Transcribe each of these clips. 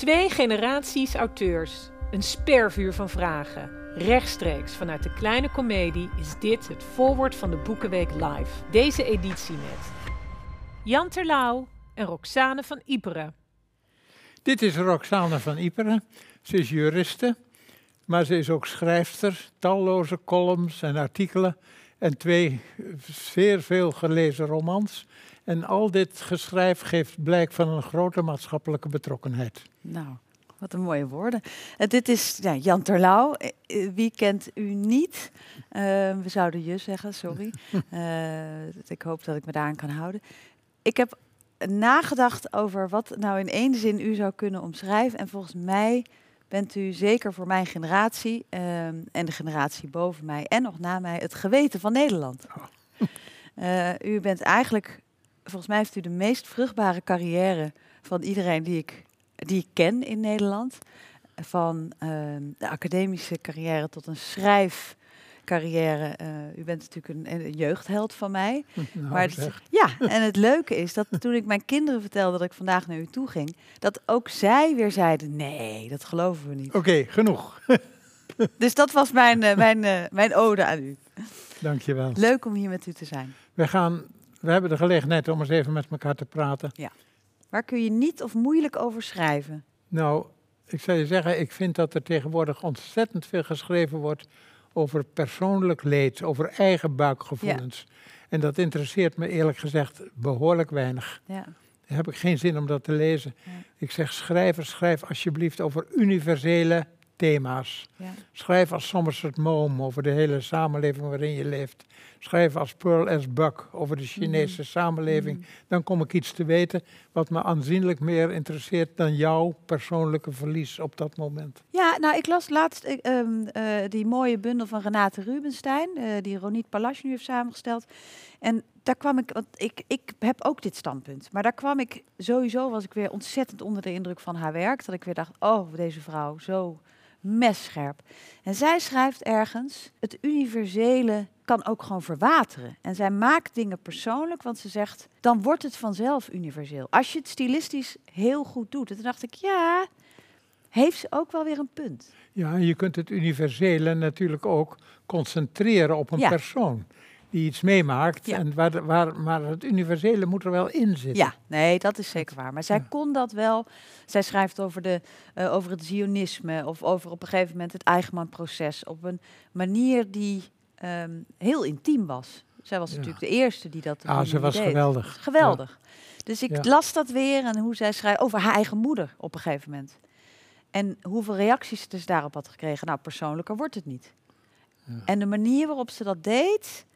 Twee generaties auteurs. Een spervuur van vragen. Rechtstreeks vanuit de kleine komedie is dit het voorwoord van de Boekenweek Live. Deze editie met Jan Terlouw en Roxane van Iperen. Dit is Roxane van Iperen. Ze is juriste, maar ze is ook schrijfster. Talloze columns en artikelen en twee zeer veel gelezen romans. En al dit geschrijf geeft blijk van een grote maatschappelijke betrokkenheid. Nou, wat een mooie woorden. Uh, dit is ja, Jan Terlouw. Uh, wie kent u niet? Uh, we zouden je zeggen, sorry. ik hoop dat ik me daaraan kan houden. Ik heb nagedacht over wat nou in één zin u zou kunnen omschrijven. En volgens mij bent u zeker voor mijn generatie en de generatie boven mij en nog na mij het geweten van Nederland. Oh. u bent eigenlijk volgens mij heeft u de meest vruchtbare carrière van iedereen die ik, die ik ken in Nederland. Van uh, de academische carrière tot een schrijfcarrière. Uh, u bent natuurlijk een, een, jeugdheld van mij. Nou, maar het, ja, en het leuke is dat toen ik mijn kinderen vertelde dat ik vandaag naar u toe ging, dat ook zij weer zeiden: nee, dat geloven we niet. Oké, okay, genoeg. dus dat was mijn, uh, mijn, uh, mijn ode aan u. Dankjewel. Leuk om hier met u te zijn. We gaan we hebben de gelegenheid om eens even met elkaar te praten. Ja. Waar kun je niet of moeilijk over schrijven? Nou, ik zou je zeggen, ik vind dat er tegenwoordig ontzettend veel geschreven wordt over persoonlijk leed, over eigen buikgevoelens. Ja. En dat interesseert me eerlijk gezegd behoorlijk weinig. Ja. Daar heb ik geen zin om dat te lezen. Ja. Ik zeg, schrijver, schrijf alsjeblieft over universele thema's. Ja. Schrijf als Somerset Maugham over de hele samenleving waarin je leeft. Schrijf als Pearl S. Buck over de Chinese Mhm. samenleving. Mhm. Dan kom ik iets te weten wat me aanzienlijk meer interesseert dan jouw persoonlijke verlies op dat moment. Ja, nou, ik las laatst ehm, eh, die mooie bundel van Renate Rubenstein, eh, die Ronit Palas nu heeft samengesteld. En daar kwam ik, want ik, ik heb ook dit standpunt, maar daar kwam ik sowieso, was ik weer ontzettend onder de indruk van haar werk. Dat ik weer dacht, oh, deze vrouw, zo messcherp. En zij schrijft ergens, het universele kan ook gewoon verwateren. En zij maakt dingen persoonlijk, want ze zegt, dan wordt het vanzelf universeel. Als je het stilistisch heel goed doet. En toen dacht ik, ja, heeft ze ook wel weer een punt. Ja, en je kunt het universele natuurlijk ook concentreren op een Ja. persoon die iets meemaakt. Ja. En waar, waar, maar het universele moet er wel in zitten. Ja, nee, dat is zeker waar. Maar zij Ja. kon dat wel. Zij schrijft over, de, eh, over het zionisme of over op een gegeven moment het Eigenman-proces op een manier die ehm, heel intiem was. Zij was Ja. natuurlijk de eerste die dat Ah, ze was deed. geweldig. Geweldig. Dus ik Ja. las dat weer en hoe zij schrijft over haar eigen moeder op een gegeven moment. En hoeveel reacties ze dus daarop had gekregen. Nou, persoonlijker wordt het niet. Ja. En de manier waarop ze dat deed,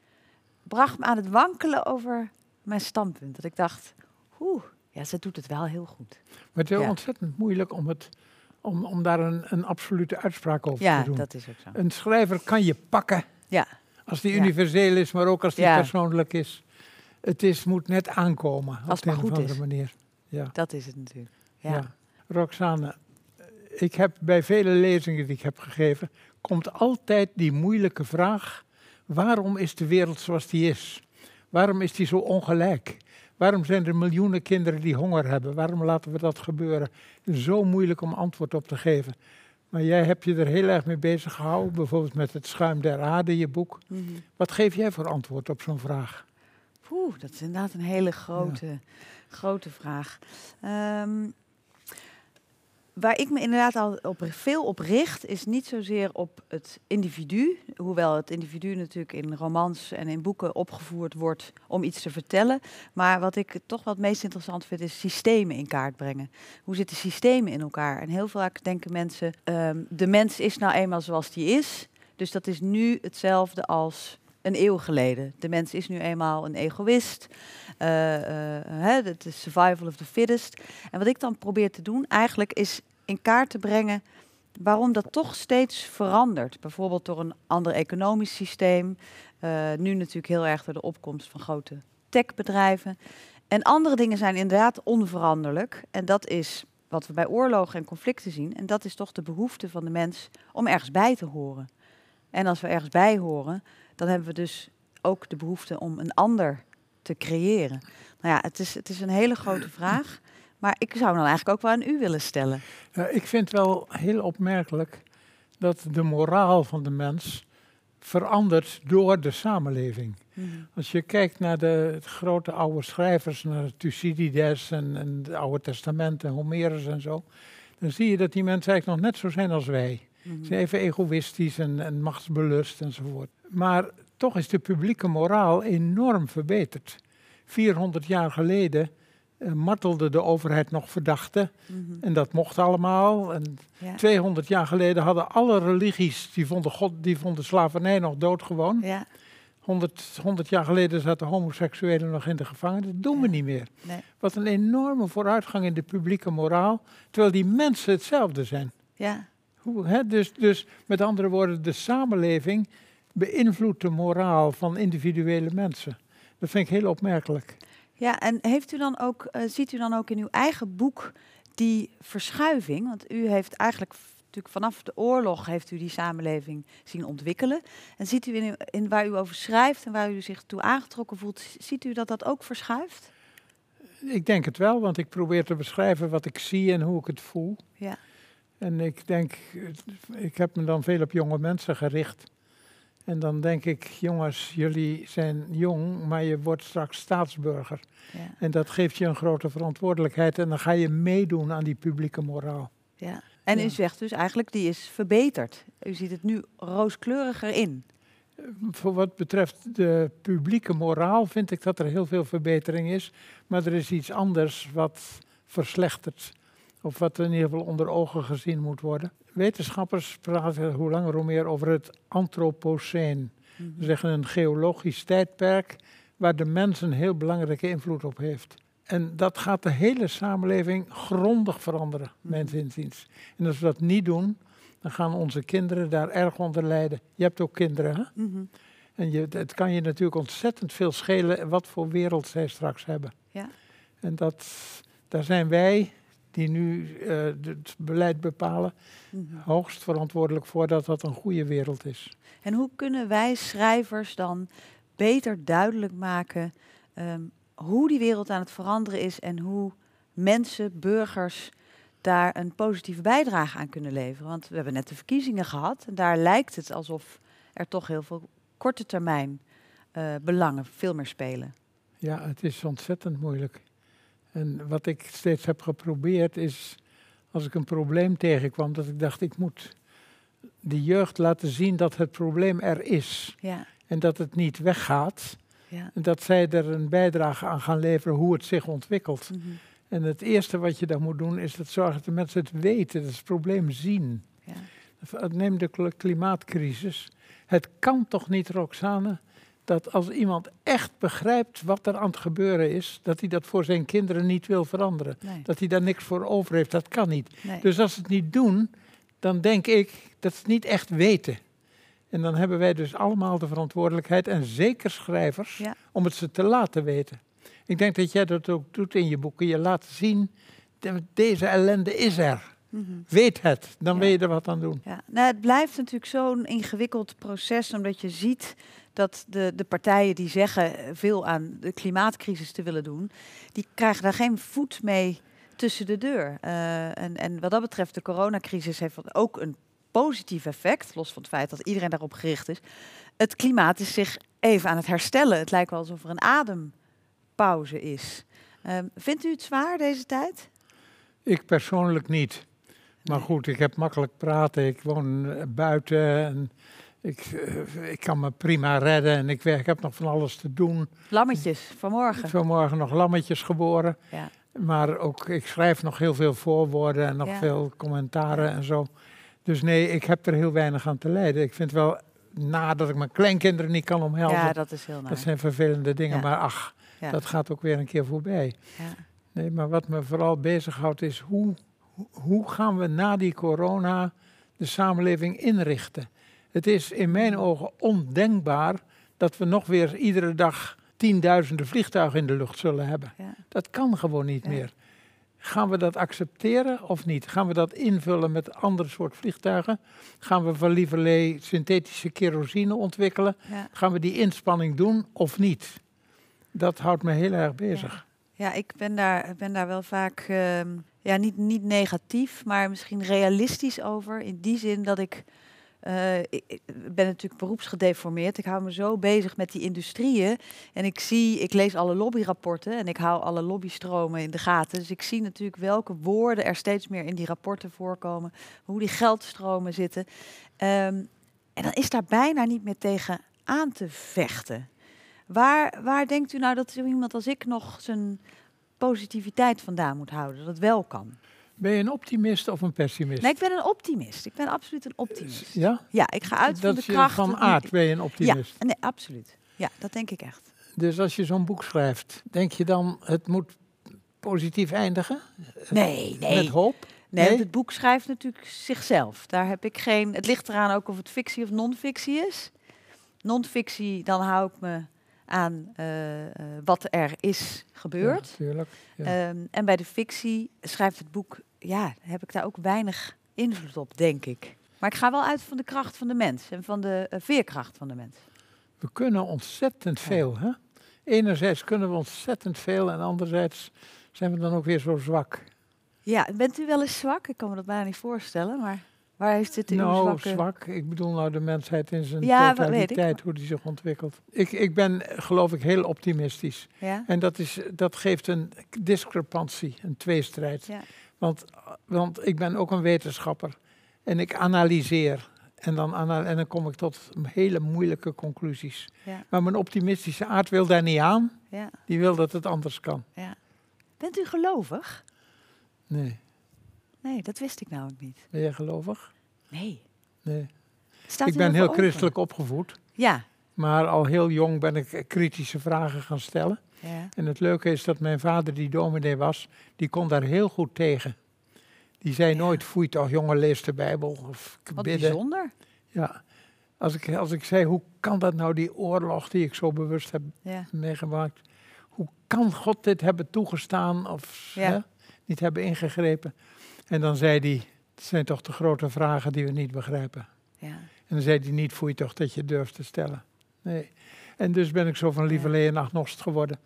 bracht me aan het wankelen over mijn standpunt. Dat ik dacht, oeh, ja, ze doet het wel heel goed. Maar het is Ja. ontzettend moeilijk om, het, om, om daar een, een absolute uitspraak over Ja, te doen. dat is ook zo. Een schrijver kan je pakken Ja, als die universeel is, maar ook als die persoonlijk is. Het is, moet net aankomen Als op het de maar een goed andere manier. Ja. dat is het natuurlijk. Ja. Ja. Roxane, ik heb bij vele lezingen die ik heb gegeven, komt altijd die moeilijke vraag: waarom is de wereld zoals die is? Waarom is die zo ongelijk? Waarom zijn er miljoenen kinderen die honger hebben? Waarom laten we dat gebeuren? Zo moeilijk om antwoord op te geven. Maar jij hebt je er heel erg mee bezig gehouden, bijvoorbeeld met het schuim der aarde, je boek. Mhm. Wat geef jij voor antwoord op zo'n vraag? Poeh, dat is inderdaad een hele grote, grote vraag. Ehm, waar ik me inderdaad al op, veel op richt, is niet zozeer op het individu. Hoewel het individu natuurlijk in romans en in boeken opgevoerd wordt om iets te vertellen. Maar wat ik toch wat meest interessant vind, is systemen in kaart brengen. Hoe zitten systemen in elkaar? En heel vaak denken mensen, ehm, de mens is nou eenmaal zoals die is. Dus dat is nu hetzelfde als een eeuw geleden. De mens is nu eenmaal een egoïst. Eh, eh, Het is survival of the fittest. En wat ik dan probeer te doen eigenlijk is in kaart te brengen waarom dat toch steeds verandert. Bijvoorbeeld door een ander economisch systeem. Eh, nu natuurlijk heel erg door de opkomst van grote techbedrijven. En andere dingen zijn inderdaad onveranderlijk. En dat is wat we bij oorlogen en conflicten zien. En dat is toch de behoefte van de mens om ergens bij te horen. En als we ergens bij horen, dan hebben we dus ook de behoefte om een ander te creëren. Nou ja, het is, het is een hele grote vraag. Maar ik zou dan eigenlijk ook wel aan u willen stellen. Ik vind wel heel opmerkelijk dat de moraal van de mens verandert door de samenleving. Mhm. Als je kijkt naar de grote oude schrijvers, naar Thucydides en, en het Oude Testament en Homerus en zo, dan zie je dat die mensen eigenlijk nog net zo zijn als wij. Mhm. Ze zijn even egoïstisch en, en machtsbelust enzovoort. Maar toch is de publieke moraal enorm verbeterd. 400 jaar geleden eh, martelde de overheid nog verdachten Mhm. en dat mocht allemaal. En Ja. 200 jaar geleden hadden alle religies, die vonden, God, die vonden slavernij nog doodgewoon. Ja, 100, 100 jaar geleden zaten homoseksuelen nog in de gevangenis. Dat doen we niet meer. nee. Wat een enorme vooruitgang in de publieke moraal, terwijl die mensen hetzelfde zijn. ja. Hoe, hè? Dus, dus met andere woorden, de samenleving beïnvloedt de moraal van individuele mensen. Dat vind ik heel opmerkelijk. Ja, en heeft u dan ook, eh, ziet u dan ook in uw eigen boek die verschuiving? Want u heeft eigenlijk natuurlijk vanaf de oorlog heeft u die samenleving zien ontwikkelen. En ziet u in, in waar u over schrijft en waar u zich toe aangetrokken voelt, ziet u dat dat ook verschuift? Ik denk het wel, want ik probeer te beschrijven wat ik zie en hoe ik het voel. Ja. En ik denk, ik heb me dan veel op jonge mensen gericht. En dan denk ik, jongens, jullie zijn jong, maar je wordt straks staatsburger. Ja, En dat geeft je een grote verantwoordelijkheid en dan ga je meedoen aan die publieke moraal. ja. En Ja. u zegt dus eigenlijk, die is verbeterd. U ziet het nu rooskleuriger in. Voor wat betreft de publieke moraal vind ik dat er heel veel verbetering is. Maar er is iets anders wat verslechtert. Of wat in ieder geval onder ogen gezien moet worden. Wetenschappers praten hoe langer hoe meer over het antropoceen. We zeggen een geologisch tijdperk waar de mens een heel belangrijke invloed op heeft. En dat gaat de hele samenleving grondig veranderen, mijns Mhm. inziens. En als we dat niet doen, dan gaan onze kinderen daar erg onder lijden. Je hebt ook kinderen, hè? Mhm. En je, het kan je natuurlijk ontzettend veel schelen wat voor wereld zij straks hebben. Ja. En dat, daar zijn wij, die nu eh, het beleid bepalen, Mhm. hoogst verantwoordelijk voor dat dat een goede wereld is. En hoe kunnen wij schrijvers dan beter duidelijk maken ehm, hoe die wereld aan het veranderen is en hoe mensen, burgers, daar een positieve bijdrage aan kunnen leveren? Want we hebben net de verkiezingen gehad en daar lijkt het alsof er toch heel veel korte termijn eh, belangen veel meer spelen. Ja, het is ontzettend moeilijk. En wat ik steeds heb geprobeerd is, als ik een probleem tegenkwam, dat ik dacht, ik moet de jeugd laten zien dat het probleem er is. Ja, En dat het niet weggaat. ja. En dat zij er een bijdrage aan gaan leveren hoe het zich ontwikkelt. mhm, En het eerste wat je dan moet doen, is dat zorgen dat de mensen het weten, dat ze het probleem zien. ja. Neem de kl- klimaatcrisis. Het kan toch niet, Roxane, dat als iemand echt begrijpt wat er aan het gebeuren is, dat hij dat voor zijn kinderen niet wil veranderen. Nee, Dat hij daar niks voor over heeft, dat kan niet. nee. Dus als ze het niet doen, dan denk ik dat ze het niet echt weten. En dan hebben wij dus allemaal de verantwoordelijkheid, en zeker schrijvers, Ja. om het ze te laten weten. Ik denk dat jij dat ook doet in je boeken. Je laat zien, de- deze ellende is er. Mhm. Weet het, dan Ja. wil je er wat aan doen. Ja, nou, het blijft natuurlijk zo'n ingewikkeld proces, omdat je ziet dat de, de partijen die zeggen veel aan de klimaatcrisis te willen doen, die krijgen daar geen voet mee tussen de deur. Eh, en, en wat dat betreft, de coronacrisis heeft ook een positief effect, los van het feit dat iedereen daarop gericht is. Het klimaat is zich even aan het herstellen. Het lijkt wel alsof er een adempauze is. Ehm, vindt u het zwaar deze tijd? Ik persoonlijk niet. Maar goed, ik heb makkelijk praten. Ik woon eh, buiten en ik, eh, ik kan me prima redden. En ik, werk, ik heb nog van alles te doen. Lammetjes vanmorgen. Vanmorgen nog lammetjes geboren. Ja. Maar ook, ik schrijf nog heel veel voorwoorden en nog Ja. veel commentaren en zo. Dus nee, ik heb er heel weinig aan te lijden. Ik vind wel, nadat ik mijn kleinkinderen niet kan omhelzen, ja, dat, dat is heel naar. zijn vervelende dingen. Ja. Maar ach, Ja. dat gaat ook weer een keer voorbij. Ja. Nee, maar wat me vooral bezighoudt is hoe- hoe gaan we na die corona de samenleving inrichten? Het is in mijn ogen ondenkbaar dat we nog weer iedere dag tienduizenden vliegtuigen in de lucht zullen hebben. Ja. Dat kan gewoon niet Ja. meer. Gaan we dat accepteren of niet? Gaan we dat invullen met ander soort vliegtuigen? Gaan we van lieverlee synthetische kerosine ontwikkelen? Ja. Gaan we die inspanning doen of niet? Dat houdt me heel erg bezig. Ja, ik ben daar, ben daar wel vaak ehm, ja, niet, niet negatief, maar misschien realistisch over. In die zin dat ik, eh, ik, ben natuurlijk beroepsgedeformeerd. Ik hou me zo bezig met die industrieën. En ik zie, ik lees alle lobbyrapporten en ik hou alle lobbystromen in de gaten. Dus ik zie natuurlijk welke woorden er steeds meer in die rapporten voorkomen. Hoe die geldstromen zitten. Ehm, en dan is daar bijna niet meer tegen aan te vechten. Waar, waar denkt u nou dat iemand als ik nog zijn positiviteit vandaan moet houden? Dat het wel kan? Ben je een optimist of een pessimist? Nee, ik ben een optimist. Ik ben absoluut een optimist. Ja? Ja, ik ga uit van de kracht. van aard ben je een Ja, optimist. nee, absoluut. Ja, dat denk ik echt. Dus als je zo'n boek schrijft, denk je dan het moet positief eindigen? Nee, nee. Met hoop? Nee, Nee? het boek schrijft natuurlijk zichzelf. Daar heb ik geen. Het ligt eraan ook of het fictie of non-fictie is. Non-fictie, dan hou ik me aan eh, eh, wat er is gebeurd. Ja, tuurlijk. Ja. Ehm, en bij de fictie schrijft het boek, ja, heb ik daar ook weinig invloed op, denk ik. Maar ik ga wel uit van de kracht van de mens en van de eh, veerkracht van de mens. We kunnen ontzettend veel. Hè? Enerzijds kunnen we ontzettend veel en anderzijds zijn we dan ook weer zo zwak. Ja, bent u wel eens zwak? Ik kan me dat bijna niet voorstellen, maar waar heeft dit in nou, zwakke... zwak. Ik bedoel nou de mensheid in zijn Ja, totaliteit, hoe die zich ontwikkelt. Ik, ik ben, geloof ik, heel optimistisch. Ja? En dat, is, dat geeft een discrepantie, een tweestrijd. Ja. Want, want ik ben ook een wetenschapper en ik analyseer. En dan, en dan kom ik tot hele moeilijke conclusies. Ja, Maar mijn optimistische aard wil daar niet aan. ja, Die wil dat het anders kan. ja. Bent u gelovig? Nee. Nee, dat wist ik nou ook niet. Ben jij gelovig? Nee. Nee. Staat ik ben heel open? christelijk opgevoed. Ja. Maar al heel jong ben ik kritische vragen gaan stellen. ja. En het leuke is dat mijn vader, die dominee was, die kon daar heel goed tegen. Die zei Ja. nooit, foei toch jongen, lees de Bijbel of Wat bidden. bijzonder. Ja. Als ik, als ik zei, hoe kan dat nou, die oorlog die ik zo bewust heb Ja. meegemaakt. Hoe kan God dit hebben toegestaan of hè, niet hebben ingegrepen? En dan zei hij, het zijn toch de grote vragen die we niet begrijpen. ja. En dan zei hij niet, voel je toch dat je durft te stellen. Nee. En dus ben ik zo van lieverlee een agnost geworden.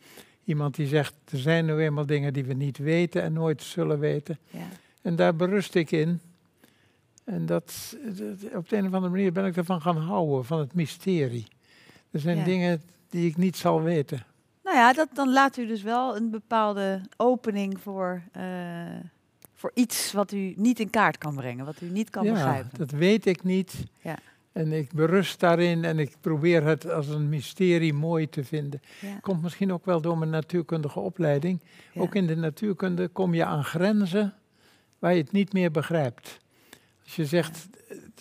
Iemand die zegt, er zijn nu eenmaal dingen die we niet weten en nooit zullen weten. ja. En daar berust ik in. En dat, dat- op de een of andere manier ben ik ervan gaan houden, van het mysterie. Er zijn Ja. dingen die ik niet zal weten. Nou ja, dat, dan laat u dus wel een bepaalde opening voor, eh, voor iets wat u niet in kaart kan brengen, wat u niet kan ja, begrijpen. dat weet ik niet. Ja. En ik berust daarin en ik probeer het als een mysterie mooi te vinden. Ja. Komt misschien ook wel door mijn natuurkundige opleiding. Ja. Ook in de natuurkunde kom je aan grenzen waar je het niet meer begrijpt. Als je zegt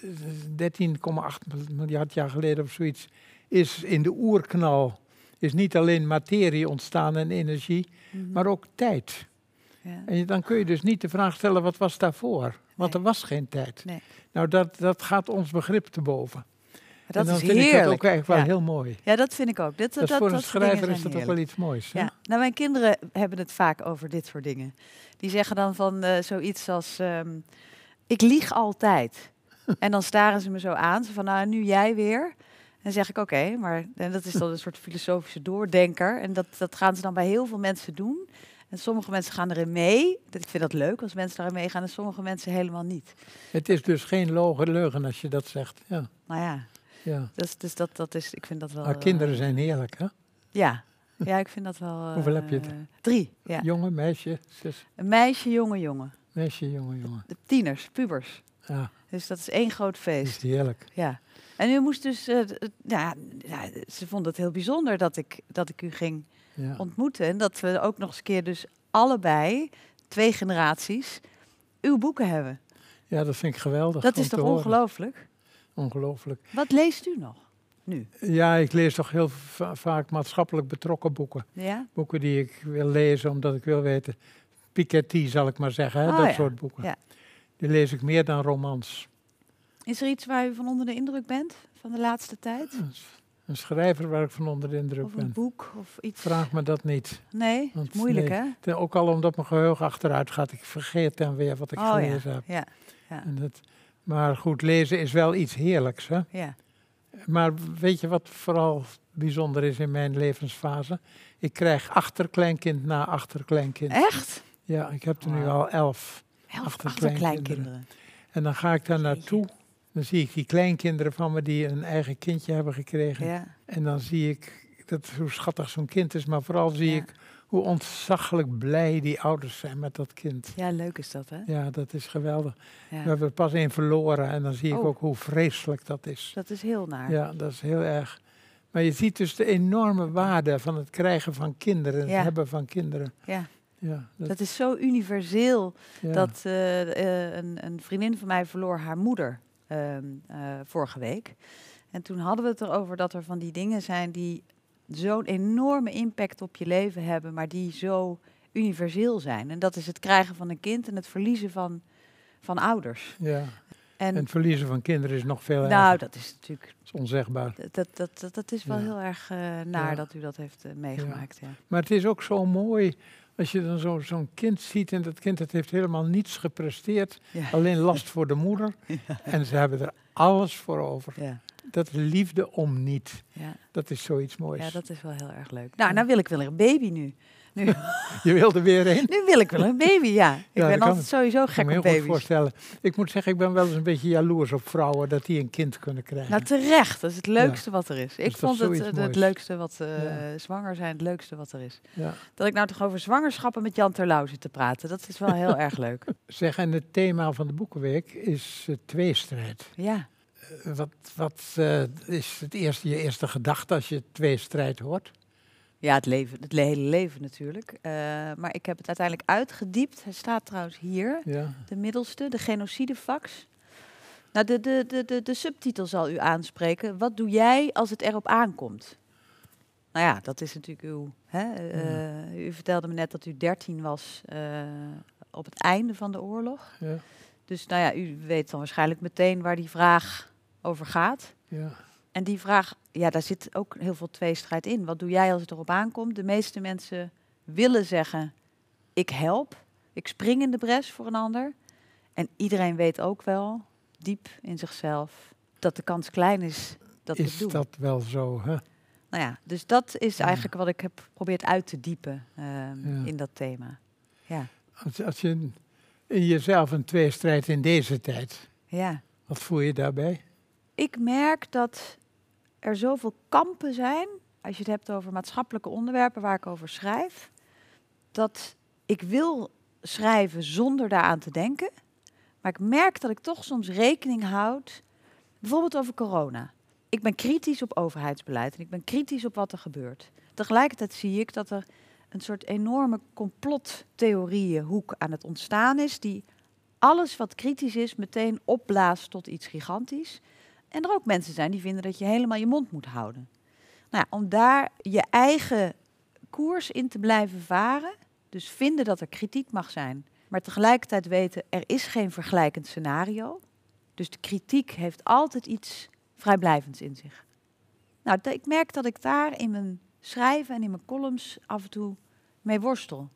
eh, 13,8 miljard jaar geleden of zoiets is in de oerknal is niet alleen materie ontstaan en energie, Mhm. maar ook tijd. Ja. En dan kun je dus niet de vraag stellen wat was daarvoor, want Nee. er was geen tijd. Nee. Nou, dat, dat gaat ons begrip te boven. Maar en Dat dan is vind ik dat heerlijk. ook eigenlijk wel ja. heel mooi. ja, dat vind ik ook. Dit, Dat is voor een soort dingen schrijver is dat ook heerlijk. wel iets moois. Hè? Ja, nou mijn kinderen hebben het vaak over dit soort dingen. Die zeggen dan van eh, zoiets als, ehm, ik lieg altijd. en dan staren ze me zo aan, zo van, nou nu jij weer. En zeg ik, oké, maar en dat is dan een soort filosofische doordenker. En dat, dat gaan ze dan bij heel veel mensen doen. En sommige mensen gaan erin mee. Ik vind dat leuk als mensen daarin meegaan en sommige mensen helemaal niet. Het is dus geen leugen als je dat zegt. Ja, Nou ja, ja. dus, dus dat, dat is, ik vind dat wel... Maar kinderen eh, zijn heerlijk, hè? Ja, ja, ik vind dat wel... Hoeveel heb je eh, er? Drie, ja. Jongen, meisje, zus, Een meisje, jongen, jongen. meisje, jongen, jongen. De tieners, pubers. Ja, Dus dat is één groot is feest. heerlijk. Ja. En u moest dus, eh, ja, ja, ze vonden het heel bijzonder dat ik, dat ik u ging Ja. ontmoeten. En dat we ook nog eens een keer dus allebei, twee generaties, uw boeken hebben. ja, dat vind ik geweldig. Dat is toch ongelooflijk? Ongelooflijk. Wat leest u nog nu? Ja, ik lees toch heel va- vaak maatschappelijk betrokken boeken. Ja? Boeken die ik wil lezen omdat ik wil weten. Piketty zal ik maar zeggen, hè? Oh, dat ja. soort boeken. Ja. Die lees ik meer dan romans. Is er iets waar u van onder de indruk bent van de laatste tijd? Een schrijver waar ik van onder de indruk Of een ben. boek of iets? Vraag me dat niet. Nee, moeilijk nee. hè? Ten- Ook al omdat mijn geheugen achteruit gaat. Ik vergeet dan weer wat ik oh gelezen ja. heb. ja, ja, En dat, maar goed, lezen is wel iets heerlijks. Hè? ja. Maar weet je wat vooral bijzonder is in mijn levensfase? Ik krijg achterkleinkind na achterkleinkind. Echt? Ja, ik heb er nu al elf. Elf Achterkleinkinderen. achterkleinkinderen. En dan ga ik daar naartoe. Dan zie ik die kleinkinderen van me die een eigen kindje hebben gekregen. Ja. En dan zie ik dat, hoe schattig zo'n kind is. Maar vooral zie Ja. ik hoe ontzaglijk blij die ouders zijn met dat kind. ja, leuk is dat, hè? Ja, dat is geweldig. Ja. We hebben er pas één verloren en dan zie ik Oh. ook hoe vreselijk dat is. Dat is heel naar. Ja, dat is heel erg. Maar je ziet dus de enorme waarde van het krijgen van kinderen, het Ja. hebben van kinderen. Ja. Ja, dat, Dat is zo universeel ja. dat eh, eh, een, een vriendin van mij verloor haar moeder ehm, eh, vorige week. En toen hadden we het erover dat er van die dingen zijn die zo'n enorme impact op je leven hebben, maar die zo universeel zijn. En dat is het krijgen van een kind en het verliezen van, van ouders. ja. En, En het verliezen van kinderen is nog veel nou, erger. dat is natuurlijk, Dat is onzegbaar. dat, dat, dat, dat is wel Ja. heel erg naar dat u dat heeft meegemaakt. Ja. Maar het is ook zo mooi als je dan zo- zo'n kind ziet en dat kind dat heeft helemaal niets gepresteerd. Ja. Alleen last voor de moeder. En ze hebben er alles voor over. Ja. Dat liefde om niet. Dat is zoiets moois. ja, dat is wel heel erg leuk. Nou, nou wil ik wel een baby nu. Nu, Je wilde weer een? nu wil ik wel een baby, ja. Ik ben kan altijd ik. sowieso Ik kan gek me heel op goed baby's. voorstellen. Ik moet zeggen, ik ben wel eens een beetje jaloers op vrouwen dat die een kind kunnen krijgen. Nou, terecht. Dat is het leukste wat er is. Ik toch vond het, zoiets het, leukste wat... eh, Ja. Zwanger zijn, het leukste wat er is. ja. Dat ik nou toch over zwangerschappen met Jan Terlouw zit te praten. Dat is wel heel erg leuk. Zeg, en het thema van de Boekenweek is eh, tweestrijd. Ja. Eh, wat wat eh, is het eerste, je eerste gedachte als je tweestrijd hoort? Ja, het, leven, het hele leven natuurlijk. Eh, maar ik heb het uiteindelijk uitgediept. Hij staat trouwens hier, Ja. de middelste, de genocidefax. Nou, de, de, de, de, de subtitel zal u aanspreken. Wat doe jij als het erop aankomt? Nou ja, dat is natuurlijk uw... Hè, eh, U vertelde me net dat u 13 was eh, op het einde van de oorlog. Ja. Dus nou ja, u weet dan waarschijnlijk meteen waar die vraag over gaat. Ja. En die vraag, ja, daar zit ook heel veel tweestrijd in. Wat doe jij als het erop aankomt? De meeste mensen willen zeggen, ik help, ik spring in de bres voor een ander. En iedereen weet ook wel, diep in zichzelf, dat de kans klein is dat is doen. dat wel zo? Hè? Nou ja, dus dat is Ja. eigenlijk wat ik heb geprobeerd uit te diepen ehm, Ja. in dat thema. Ja, Als, als je in jezelf een tweestrijd in deze tijd, ja. wat voel je daarbij? Ik merk dat er zoveel kampen zijn, als je het hebt over maatschappelijke onderwerpen waar ik over schrijf, dat ik wil schrijven zonder daaraan te denken. Maar ik merk dat ik toch soms rekening houd, bijvoorbeeld over corona. Ik ben kritisch op overheidsbeleid en ik ben kritisch op wat er gebeurt. Tegelijkertijd zie ik dat er een soort enorme complottheorieënhoek aan het ontstaan is, die alles wat kritisch is meteen opblaast tot iets gigantisch. En er ook mensen zijn die vinden dat je helemaal je mond moet houden. Nou, om daar je eigen koers in te blijven varen, dus vinden dat er kritiek mag zijn, maar tegelijkertijd weten er is geen vergelijkend scenario. Dus de kritiek heeft altijd iets vrijblijvends in zich. Nou, ik merk dat ik daar in mijn schrijven en in mijn columns af en toe mee worstel.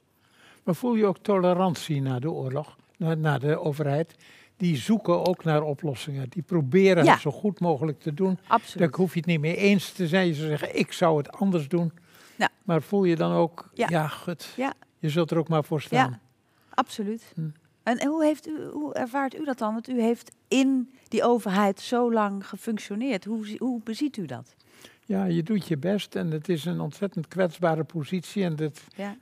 Maar voel je ook tolerantie na de oorlog, naar, naar de overheid? Die zoeken ook naar oplossingen. Die proberen Ja. het zo goed mogelijk te doen. Absoluut. Daar hoef je het niet mee eens te zijn. Je zou zeggen, ik zou het anders doen. Ja. Maar voel je dan ook, ja, Ja. gut, Ja. je zult er ook maar voor staan. Ja, absoluut. Hm. En, hoe, heeft u, hoe ervaart u dat dan? Want u heeft in die overheid zo lang gefunctioneerd. Hoe, hoe beziet u dat? Ja, je doet je best en het is een ontzettend kwetsbare positie. En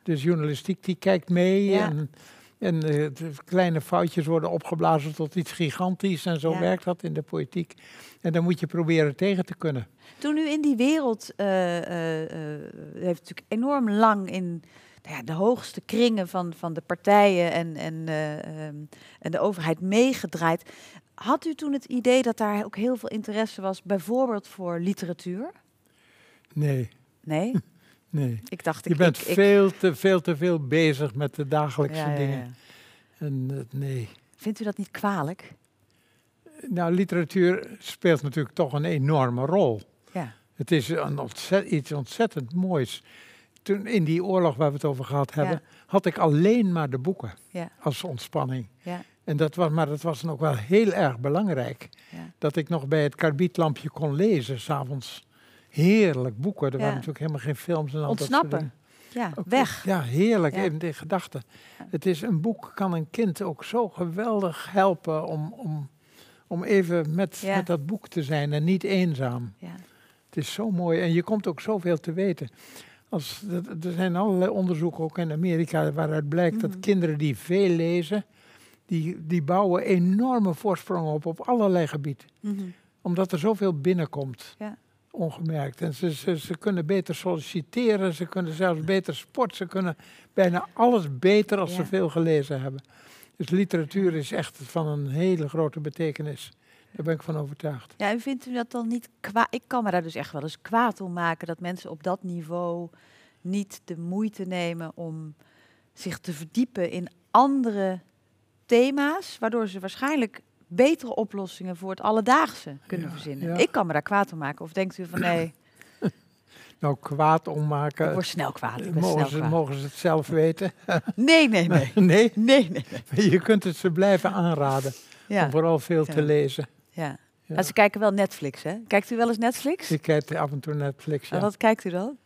de journalistiek die kijkt mee Ja. en, en eh, de kleine foutjes worden opgeblazen tot iets gigantisch. En zo Ja. werkt dat in de politiek. En dan moet je proberen tegen te kunnen. Toen u in die wereld eh, eh, eh, u heeft natuurlijk enorm lang in nou ja, de hoogste kringen van, van de partijen en, en, eh, ehm, en de overheid meegedraaid. Had u toen het idee dat daar ook heel veel interesse was, bijvoorbeeld voor literatuur? Nee, Nee, nee. ik dacht Je ik. bent ik, ik- veel, te, veel te veel bezig met de dagelijkse Ja, dingen. ja. En eh, nee. Vindt u dat niet kwalijk? Nou, literatuur speelt natuurlijk toch een enorme rol. Ja. Het is een iets ontzettend moois. Toen in die oorlog waar we het over gehad hebben, had ik alleen maar de boeken als ontspanning. Ja. En dat was, maar dat was dan ook wel heel erg belangrijk. Ja. dat ik nog bij het karbietlampje kon lezen, s'avonds. Heerlijk boeken. Er waren natuurlijk helemaal geen films en al dat soort dingen. Ontsnappen. Ja, Ook- weg. Ja, heerlijk Ja. in de gedachten. Het is een boek kan een kind ook zo geweldig helpen om, om, om even met, Ja. met dat boek te zijn en niet eenzaam. Ja. Het is zo mooi en je komt ook zoveel te weten. Als, er zijn allerlei onderzoeken ook in Amerika waaruit blijkt Mhm. dat kinderen die veel lezen, die, die bouwen enorme voorsprongen op op allerlei gebieden. Mhm. Omdat er zoveel binnenkomt. Ja. Ongemerkt. En ze, ze, ze kunnen beter solliciteren, ze kunnen zelfs beter sport, ze kunnen bijna alles beter als ze veel gelezen hebben. Dus literatuur is echt van een hele grote betekenis. Daar ben ik van overtuigd. Ja, en vindt u dat dan niet kwaad? Ik kan me daar dus echt wel eens kwaad om maken dat mensen op dat niveau niet de moeite nemen om zich te verdiepen in andere thema's, waardoor ze waarschijnlijk betere oplossingen voor het alledaagse kunnen Ja, verzinnen. ja. Ik kan me daar kwaad om maken. Of denkt u van nee, Nou, kwaad ik ommaken, word snel kwaad. Ik mogen, snel ze, kwaad. mogen ze het zelf weten? Nee, nee, nee. nee, Nee, nee, nee. je kunt het ze blijven aanraden om vooral veel te lezen. ja. Ja. Maar ze kijken wel Netflix, hè? Kijkt u wel eens Netflix? Ik kijk af en toe Netflix. En Ja, wat kijkt u dan?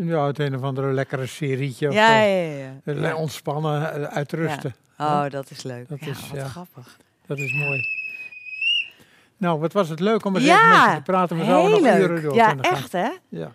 ja het een of andere lekkere serietje. of Ja, ja, ja. ja. Ontspannen, eh, uitrusten. Oh, dat is leuk. Dat ja, is, wat grappig. Dat is mooi. Nou, wat was het leuk om met je te praten. We zouden nog uren door Ja, kunnen gaan. echt hè? Ja.